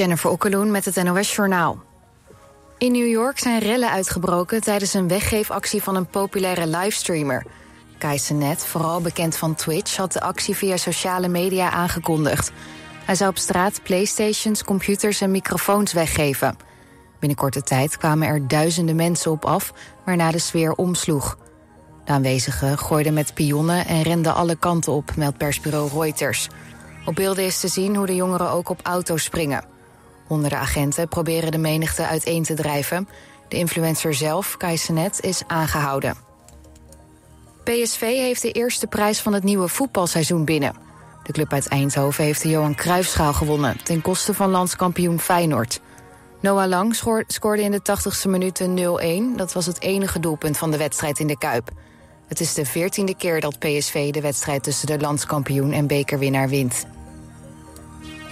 Jennifer Okkeloen met het NOS Journaal. In New York zijn rellen uitgebroken tijdens een weggeefactie van een populaire livestreamer. Kai Net, vooral bekend van Twitch, had de actie via sociale media aangekondigd. Hij zou op straat playstations, computers en microfoons weggeven. Binnen korte tijd kwamen er duizenden mensen op af, waarna de sfeer omsloeg. De aanwezigen gooiden met pionnen en renden alle kanten op, meldt persbureau Reuters. Op beelden is te zien hoe de jongeren ook op auto's springen. Honderden agenten proberen de menigte uiteen te drijven. De influencer zelf, Kai Senet, is aangehouden. PSV heeft de eerste prijs van het nieuwe voetbalseizoen binnen. De club uit Eindhoven heeft de Johan Cruijffschaal gewonnen... ten koste van landskampioen Feyenoord. Noah Lang scoorde in de 80ste minuut 0-1. Dat was het enige doelpunt van de wedstrijd in de Kuip. Het is de veertiende keer dat PSV de wedstrijd tussen de landskampioen en bekerwinnaar wint.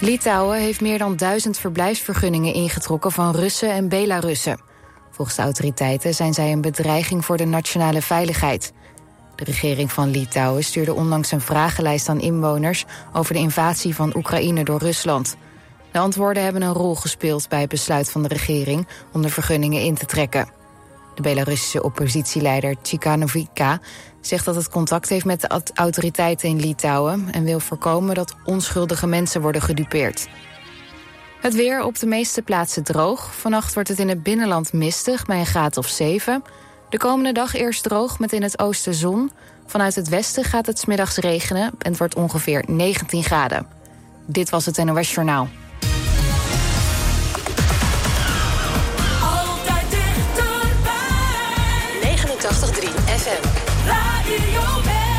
Litouwen heeft meer dan duizend verblijfsvergunningen ingetrokken van Russen en Belarussen. Volgens de autoriteiten zijn zij een bedreiging voor de nationale veiligheid. De regering van Litouwen stuurde onlangs een vragenlijst aan inwoners over de invasie van Oekraïne door Rusland. De antwoorden hebben een rol gespeeld bij het besluit van de regering om de vergunningen in te trekken. De Belarussische oppositieleider Tsikhanovika zegt dat het contact heeft met de autoriteiten in Litouwen... en wil voorkomen dat onschuldige mensen worden gedupeerd. Het weer op de meeste plaatsen droog. Vannacht wordt het in het binnenland mistig bij een graad of 7. De komende dag eerst droog met in het oosten zon. Vanuit het westen gaat het smiddags regenen en het wordt ongeveer 19 graden. Dit was het NOS Journaal. Altijd dichterbij. 89.3 FM. be your best.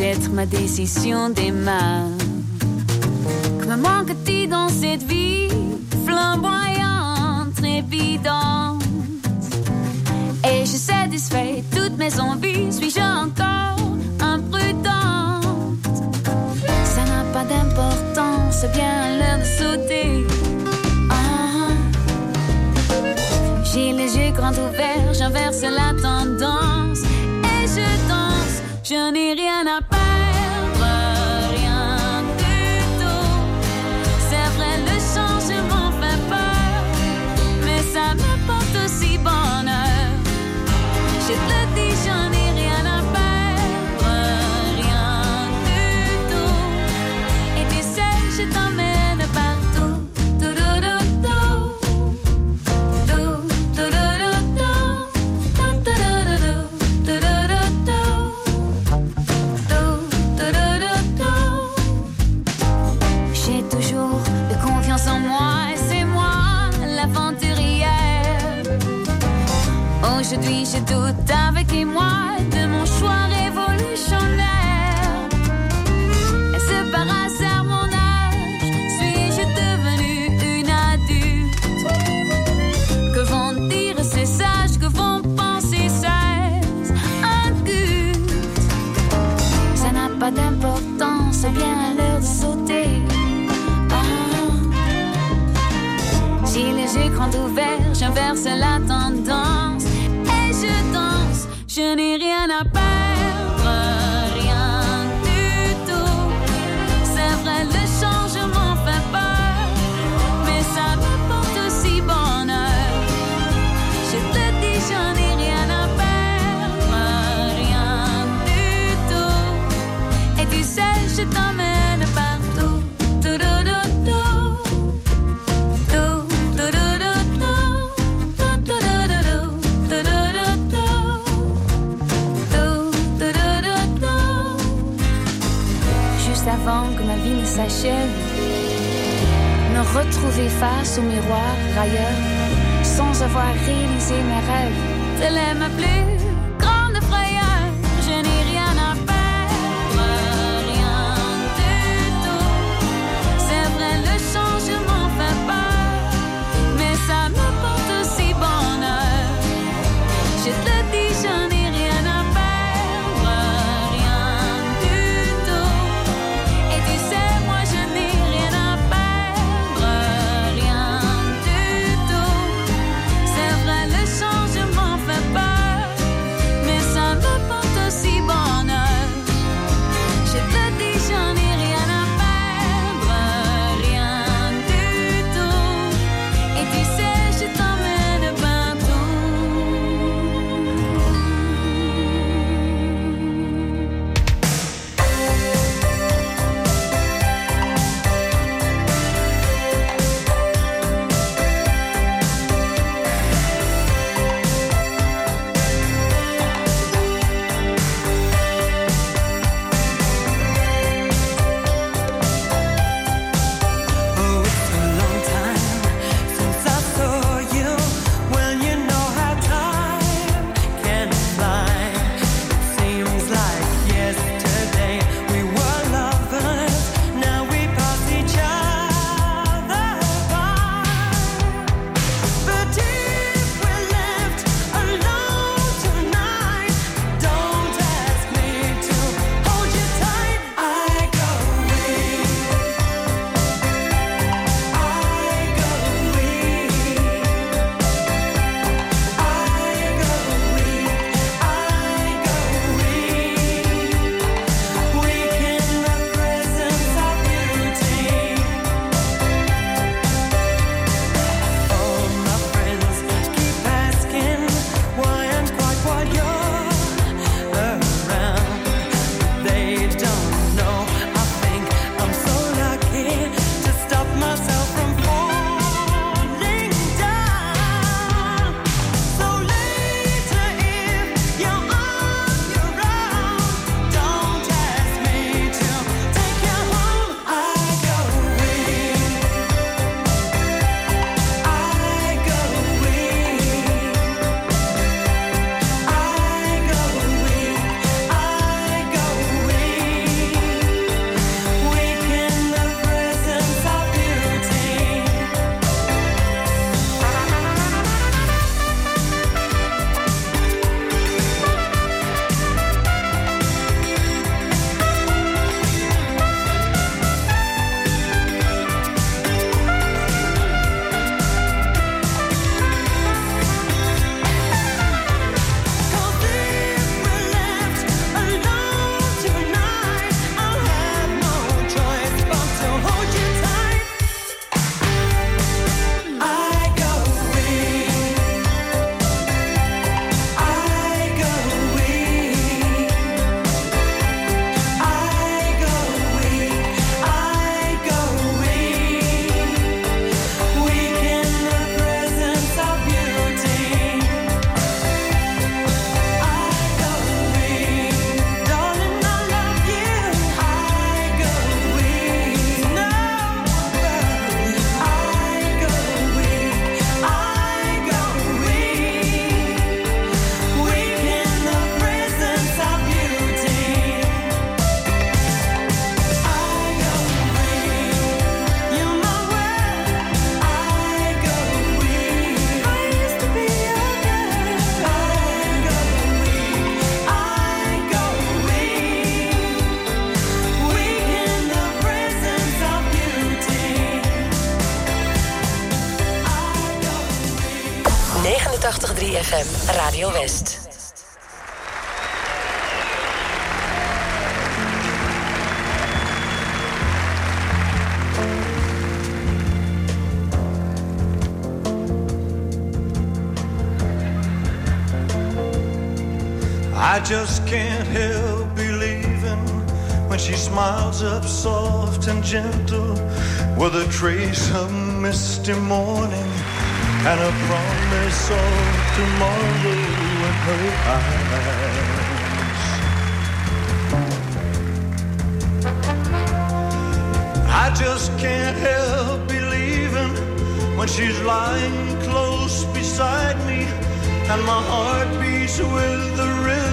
Peut-être ma décision démarre. Que me manque-t-il dans cette vie flamboyante, trépidante Et je satisfais toutes mes envies, suis-je encore imprudente? Ça n'a pas d'importance, bien l'heure de sauter. Ah. J'ai les yeux grands ouverts, j'inverse la tendance et je danse. Je n'ai ouverts, j'inverse la tendance et je danse. Je n'ai rien à perdre, vie ne s'achève, me retrouver face au miroir ailleurs, sans avoir réalisé mes rêves. Telle est ma plus I just can't help believing when she smiles up soft and gentle with a trace of misty morning and a promise of tomorrow in her eyes. I just can't help believing when she's lying close beside me and my heart beats with the rhythm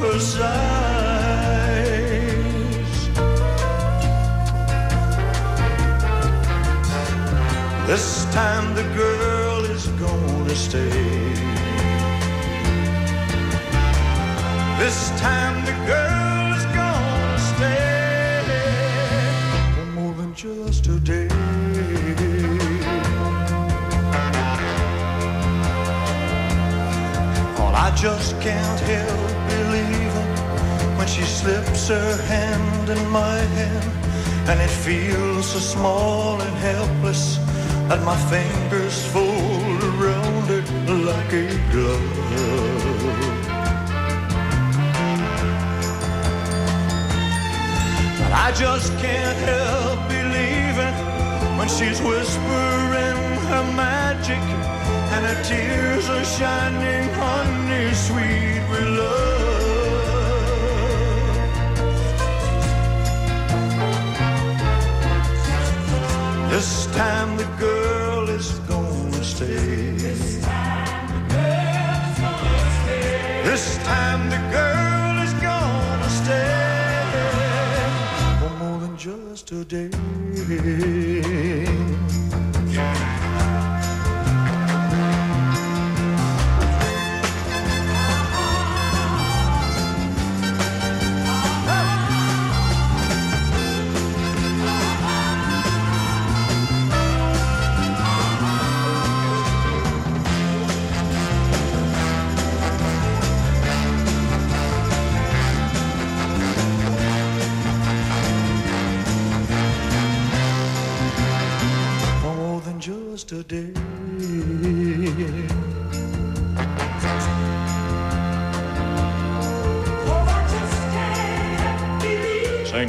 her sighs. This time the girl is gonna stay. This time the girl just can't help believing when she slips her hand in my hand and it feels so small and helpless that my fingers fold around it like a glove. But I just can't help believing when she's whispering her magic and her tears are shining honey sweet with love. This time the girl is gonna stay. This time the girl is gonna stay. This time the girl is gonna stay for more than just a day.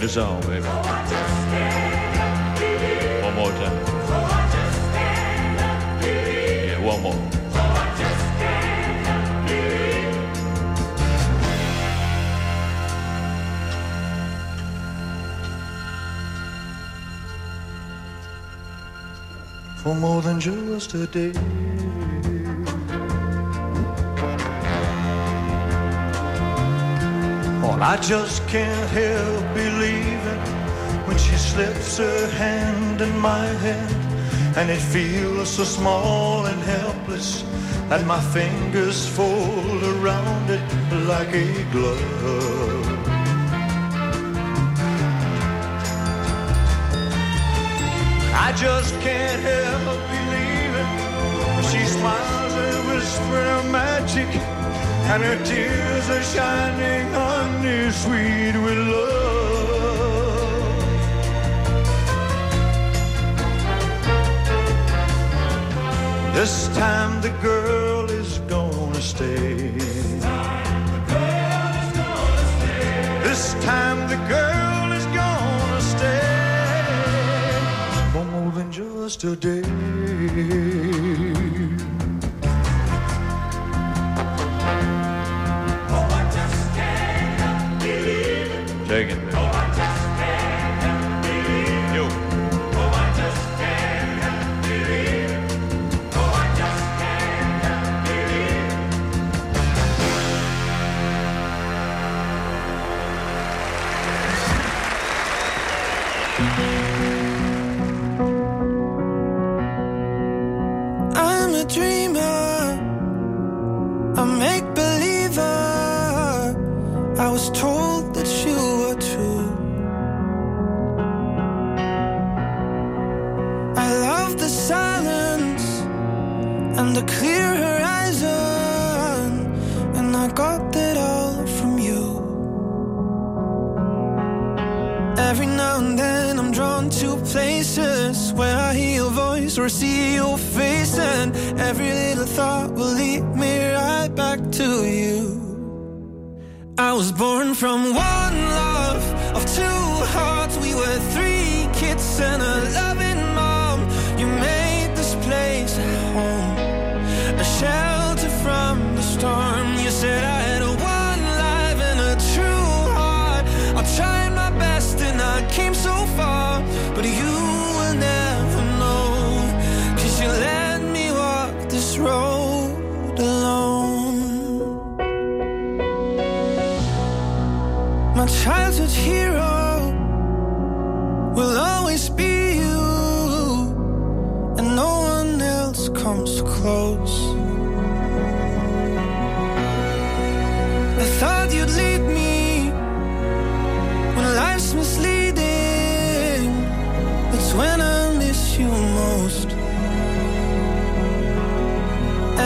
Baby. One more time. Yeah, one more. for more than just a day. I just can't help believing when she slips her hand in my hand and it feels so small and helpless that my fingers fold around it like a glove. I just can't help believing when she smiles and whispers magic, and her tears are shining on honey sweet with love. This time the girl is gonna stay. This time the girl is gonna stay for more than just a day. most.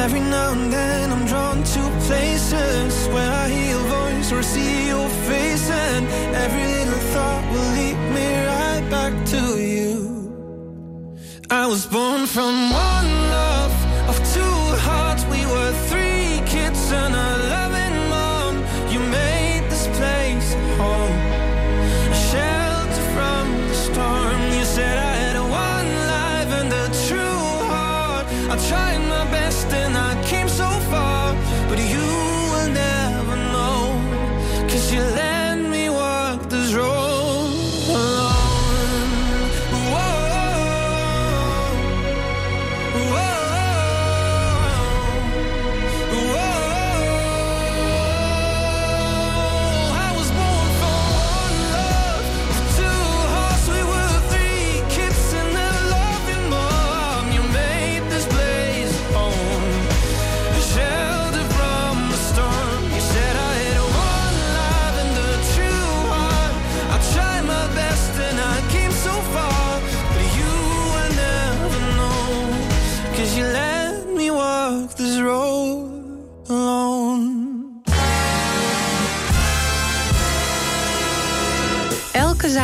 Every now and then I'm drawn to places where I hear your voice or see your face, and every little thought will lead me right back to you. I was born from one love.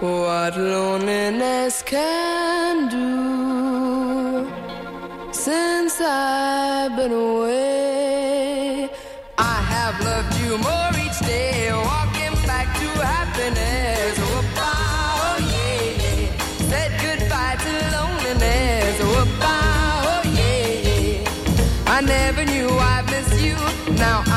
What loneliness can do since I've been away. I have loved you more each day, walking back to happiness. Whoop, oh yeah, said goodbye to loneliness. Whoop, oh yeah, I never knew I'd miss you. Now.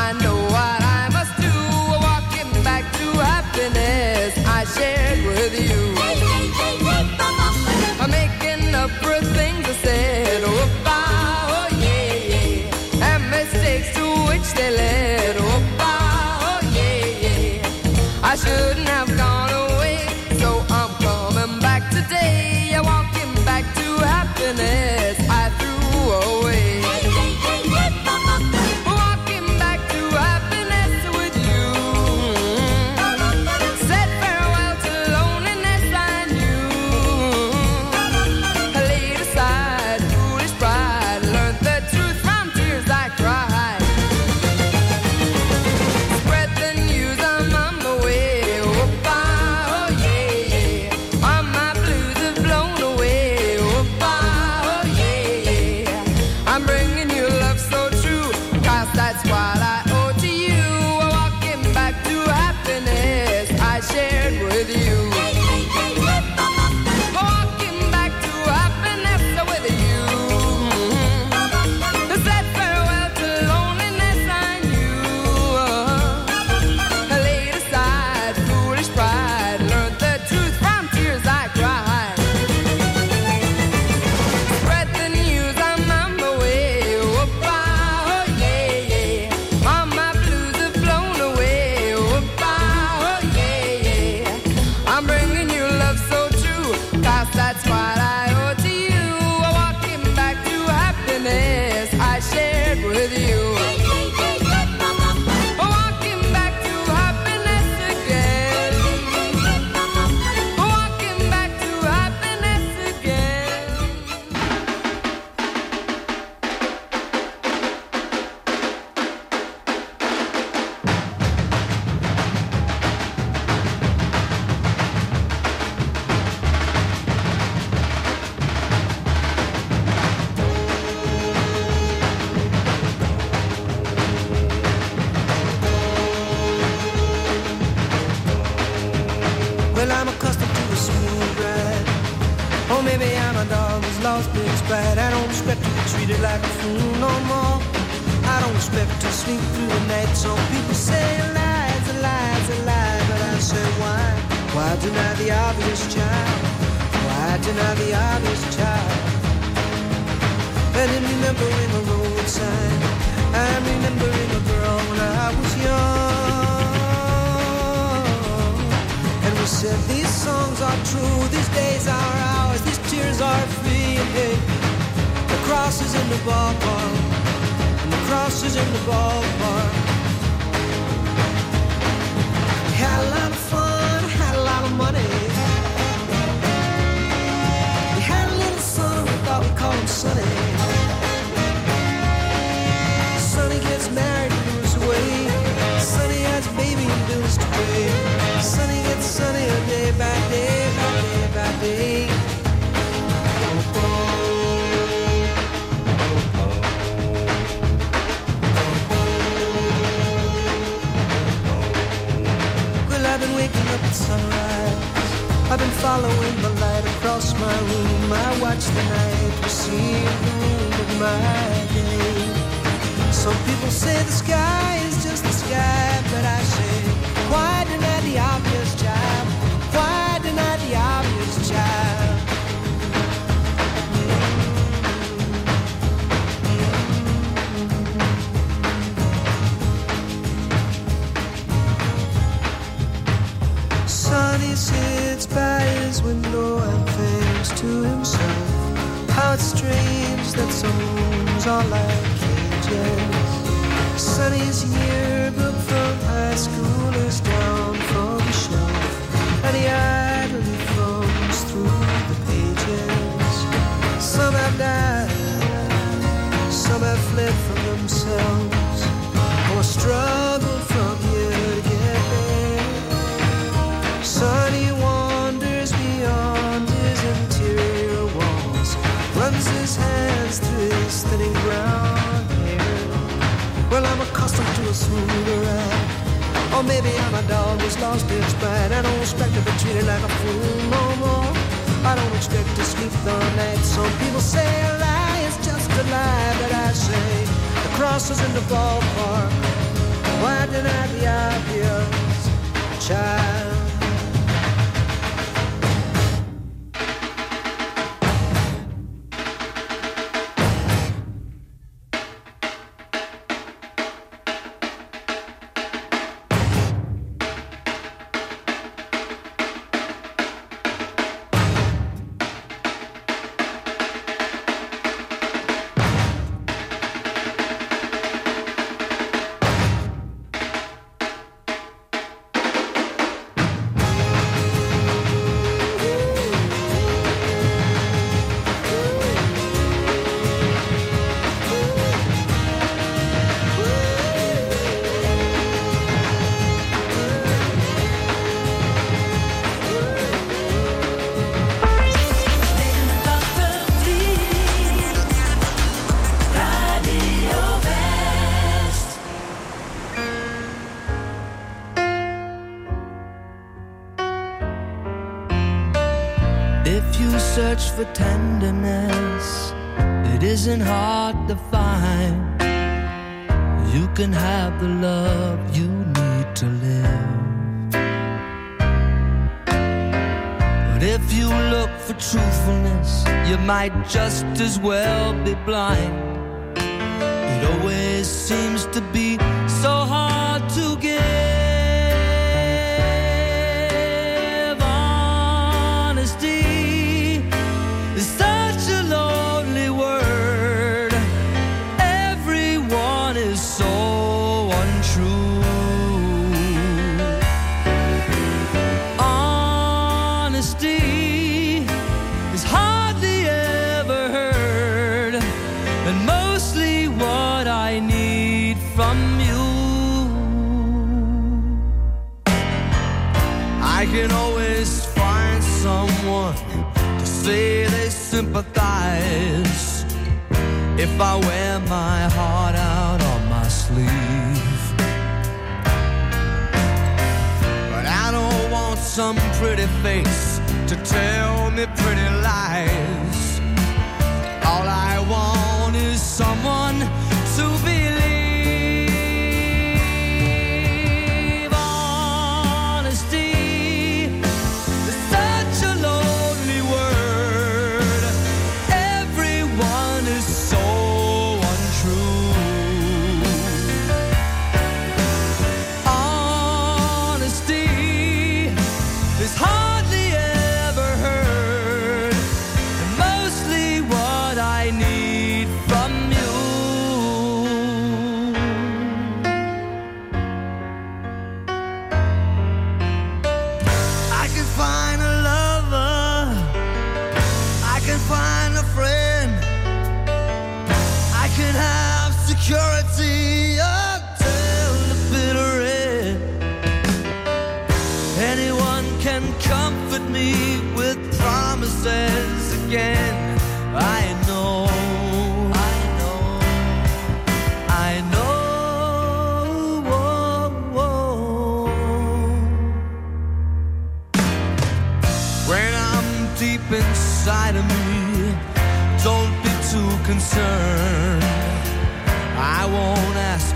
Watch the night receive the room of my day. Some people say the sky is just the sky, but I say, that some rooms are like cages. Sonny's yearbook from high school is down from the shelf, and he idly thumbs through the pages. Some have died, some have fled from themselves, or struggled Or maybe I'm a dog who's lost its pride. I don't expect to be treated like a fool no more. I don't expect to sleep the night. Some people say a lie is just a lie, but I say the cross is in the ballpark. Why deny the obvious, child? Can have the love you need to live. But if you look for truthfulness, you might just as well be blind. It always seems to be I can always find someone to say they sympathize if I wear my heart out on my sleeve. But I don't want some pretty face to tell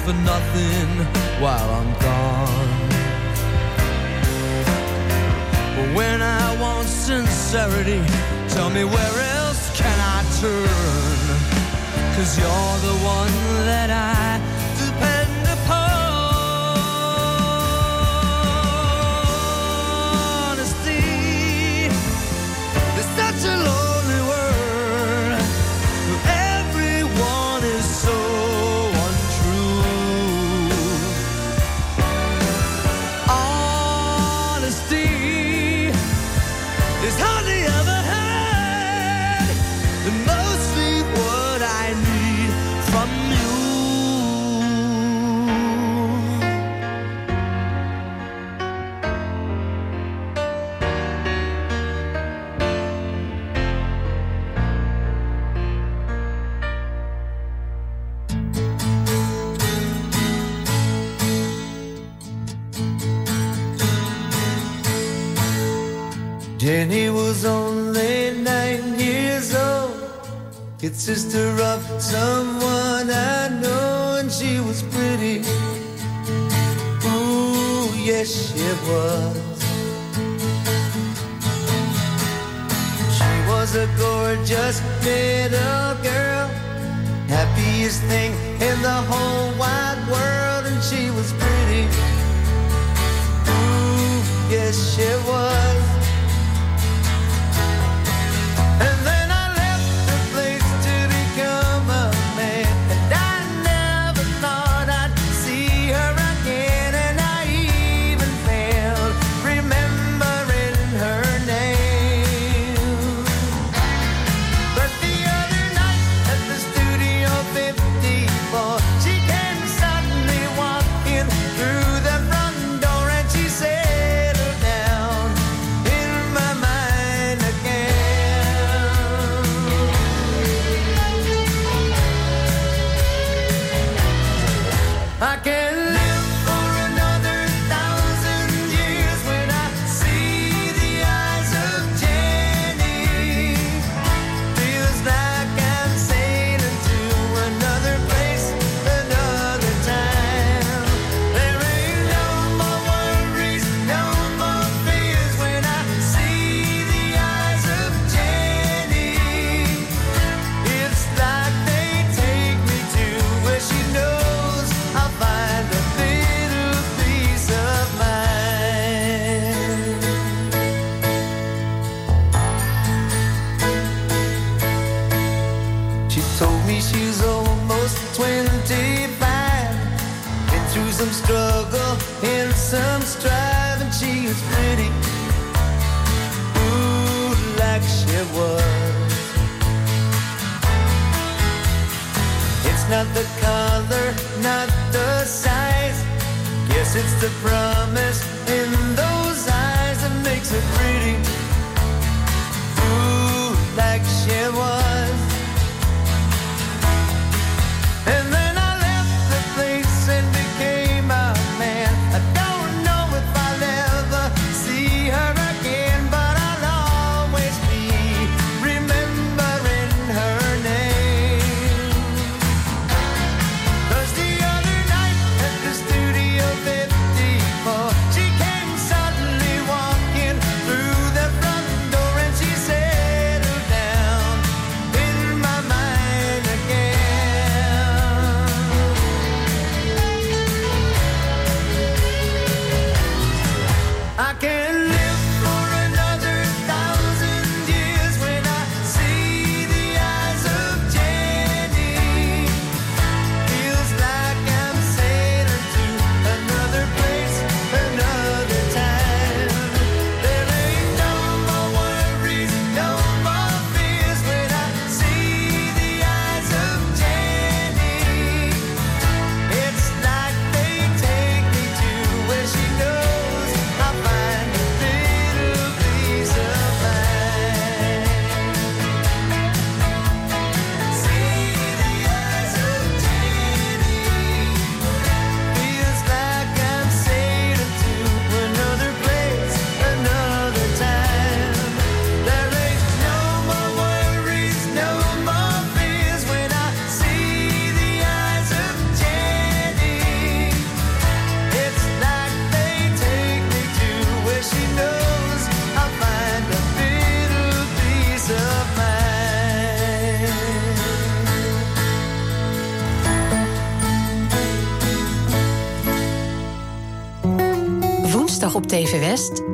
for nothing while I'm gone. But when I want sincerity, tell me where else can I turn? Cause you're the one that I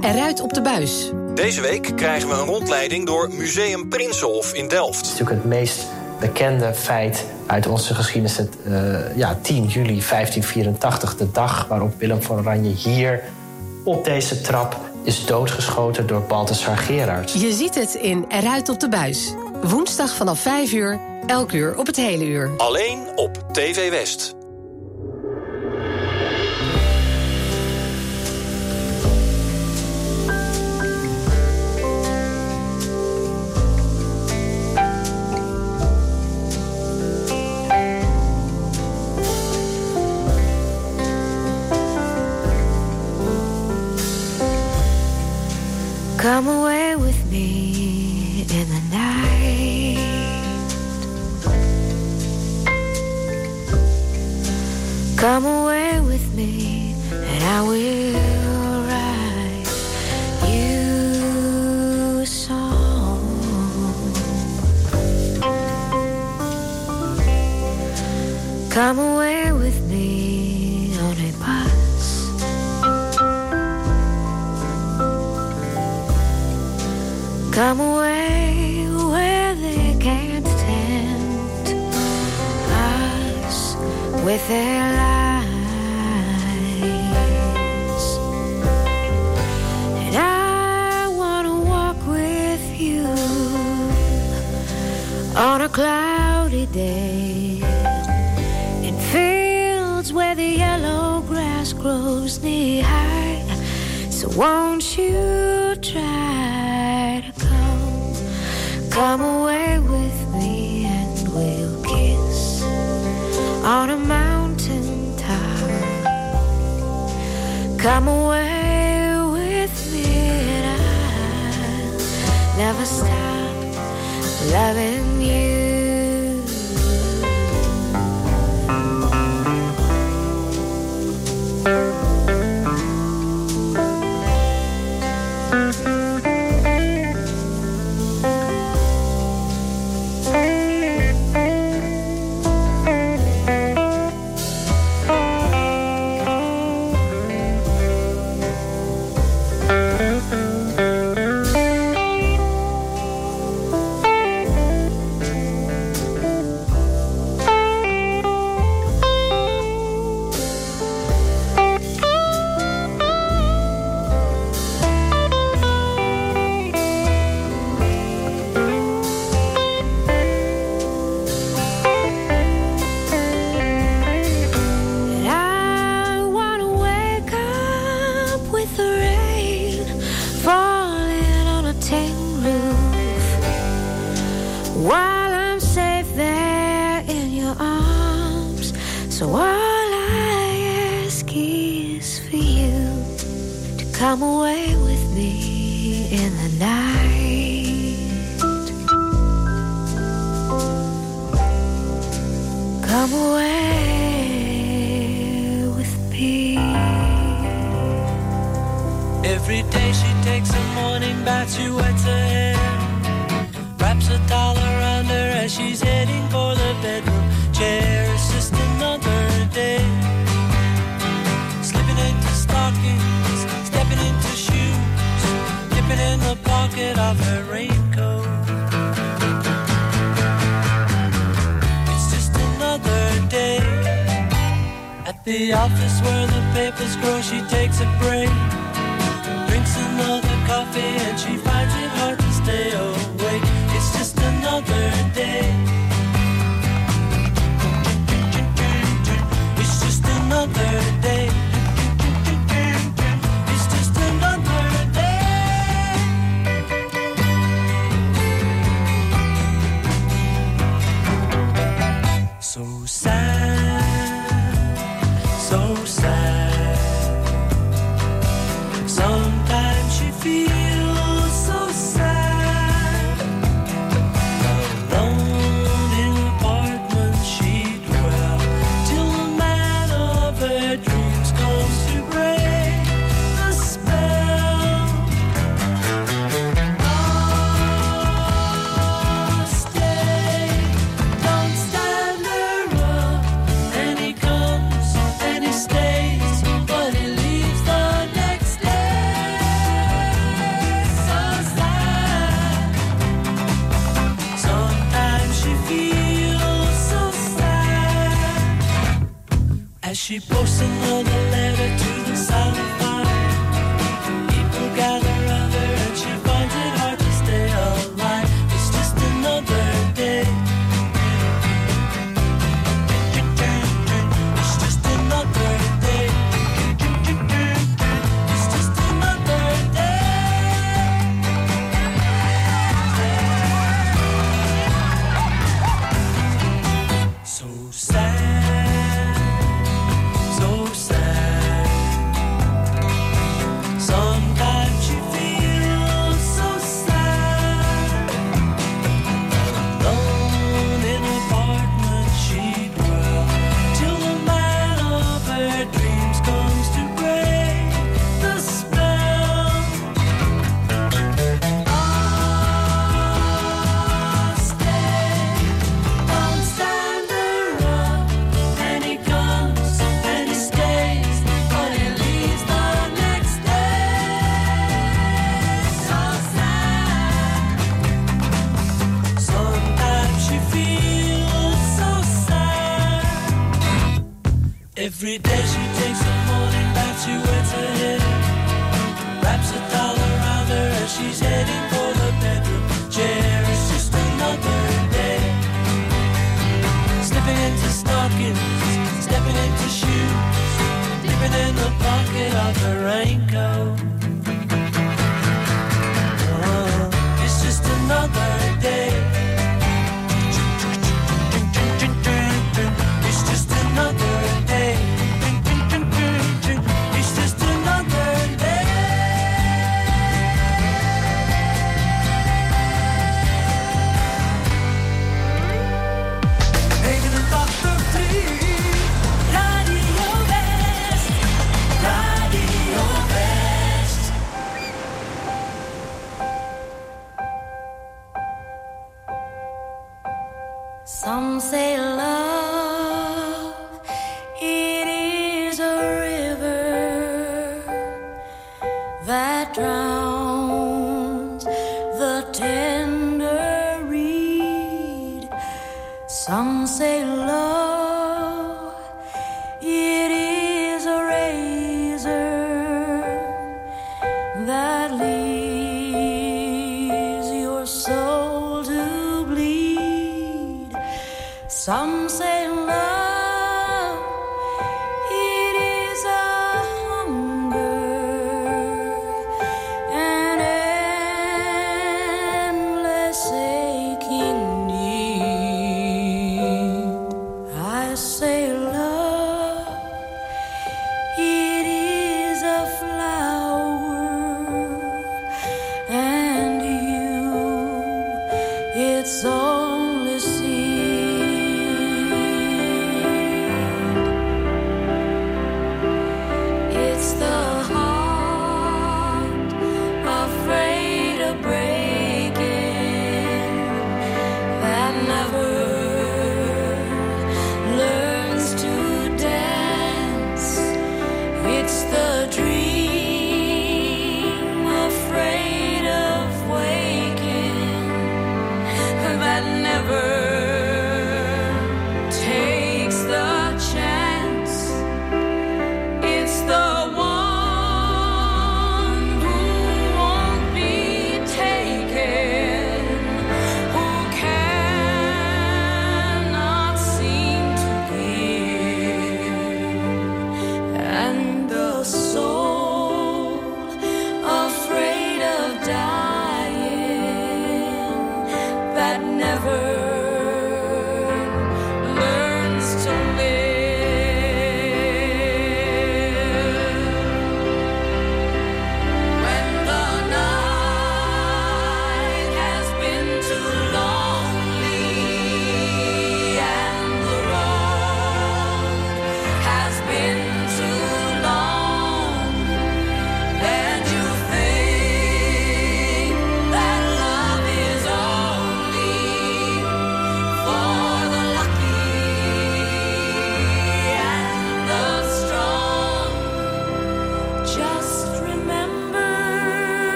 Eruit op de buis. Deze week krijgen we een rondleiding door Museum Prinsenhof in Delft. Het is natuurlijk het meest bekende feit uit onze geschiedenis. Het, eh, ja, 10 juli 1584, de dag waarop Willem van Oranje hier op deze trap is doodgeschoten door Balthasar Gerard. Je ziet het in Eruit op de Buis. Woensdag vanaf 5 uur, elk uur op het hele uur. Alleen op TV West.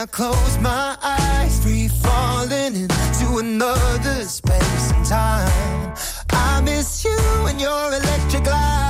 I close my eyes, free falling into another space and time. I miss you and your electric light.